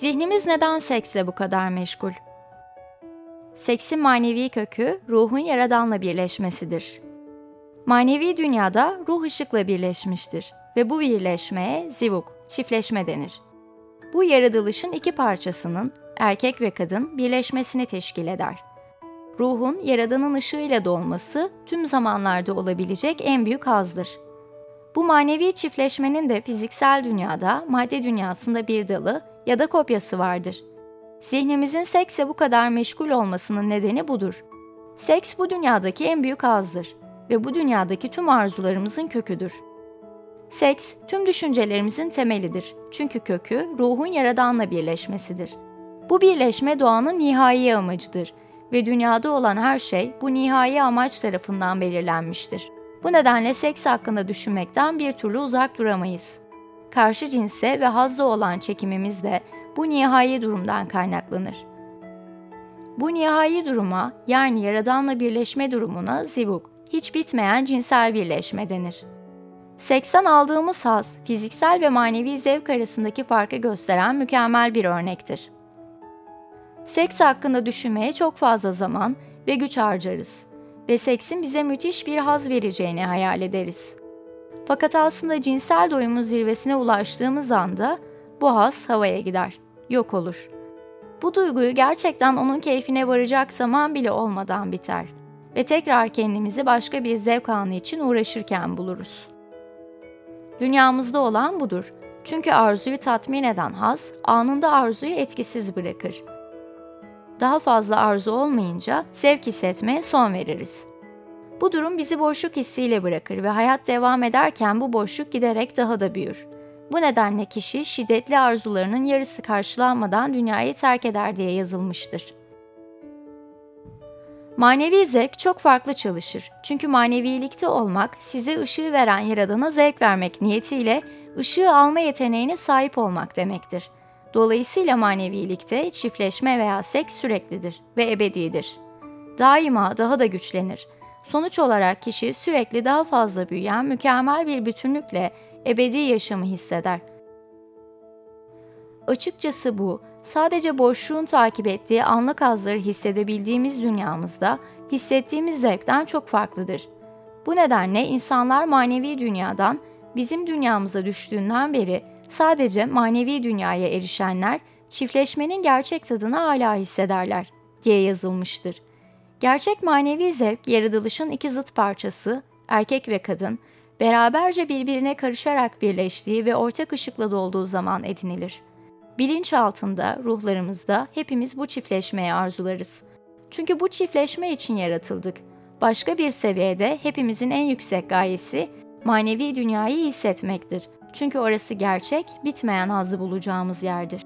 Zihnimiz neden seksle bu kadar meşgul? Seksin manevi kökü ruhun yaradanla birleşmesidir. Manevi dünyada ruh ışıkla birleşmiştir ve bu birleşmeye zivuk, çiftleşme denir. Bu yaratılışın iki parçasının, erkek ve kadın, birleşmesini teşkil eder. Ruhun yaradanın ışığıyla dolması tüm zamanlarda olabilecek en büyük hazdır. Bu manevi çiftleşmenin de fiziksel dünyada, madde dünyasında bir dalı ya da kopyası vardır. Zihnimizin sekse bu kadar meşgul olmasının nedeni budur. Seks bu dünyadaki en büyük hazdır ve bu dünyadaki tüm arzularımızın köküdür. Seks, tüm düşüncelerimizin temelidir. Çünkü kökü ruhun yaradanla birleşmesidir. Bu birleşme doğanın nihai amacıdır ve dünyada olan her şey bu nihai amaç tarafından belirlenmiştir. Bu nedenle seks hakkında düşünmekten bir türlü uzak duramayız karşı cinse ve hazza olan çekimimiz de bu nihai durumdan kaynaklanır. Bu nihai duruma yani yaradanla birleşme durumuna zivuk, hiç bitmeyen cinsel birleşme denir. Seksten aldığımız haz, fiziksel ve manevi zevk arasındaki farkı gösteren mükemmel bir örnektir. Seks hakkında düşünmeye çok fazla zaman ve güç harcarız ve seksin bize müthiş bir haz vereceğini hayal ederiz. Fakat aslında cinsel doyumun zirvesine ulaştığımız anda bu has havaya gider, yok olur. Bu duyguyu gerçekten onun keyfine varacak zaman bile olmadan biter ve tekrar kendimizi başka bir zevk anı için uğraşırken buluruz. Dünyamızda olan budur. Çünkü arzuyu tatmin eden haz anında arzuyu etkisiz bırakır. Daha fazla arzu olmayınca zevk hissetmeye son veririz. Bu durum bizi boşluk hissiyle bırakır ve hayat devam ederken bu boşluk giderek daha da büyür. Bu nedenle kişi şiddetli arzularının yarısı karşılanmadan dünyayı terk eder diye yazılmıştır. Manevi zevk çok farklı çalışır. Çünkü manevilikte olmak size ışığı veren yaradana zevk vermek niyetiyle ışığı alma yeteneğine sahip olmak demektir. Dolayısıyla manevilikte çiftleşme veya seks süreklidir ve ebedidir. Daima daha da güçlenir Sonuç olarak kişi sürekli daha fazla büyüyen mükemmel bir bütünlükle ebedi yaşamı hisseder. Açıkçası bu, sadece boşluğun takip ettiği anlık hazları hissedebildiğimiz dünyamızda hissettiğimiz zevkten çok farklıdır. Bu nedenle insanlar manevi dünyadan bizim dünyamıza düştüğünden beri sadece manevi dünyaya erişenler çiftleşmenin gerçek tadını hala hissederler diye yazılmıştır. Gerçek manevi zevk yaratılışın iki zıt parçası, erkek ve kadın, beraberce birbirine karışarak birleştiği ve ortak ışıkla dolduğu zaman edinilir. Bilinç altında, ruhlarımızda hepimiz bu çiftleşmeye arzularız. Çünkü bu çiftleşme için yaratıldık. Başka bir seviyede hepimizin en yüksek gayesi manevi dünyayı hissetmektir. Çünkü orası gerçek, bitmeyen hazzı bulacağımız yerdir.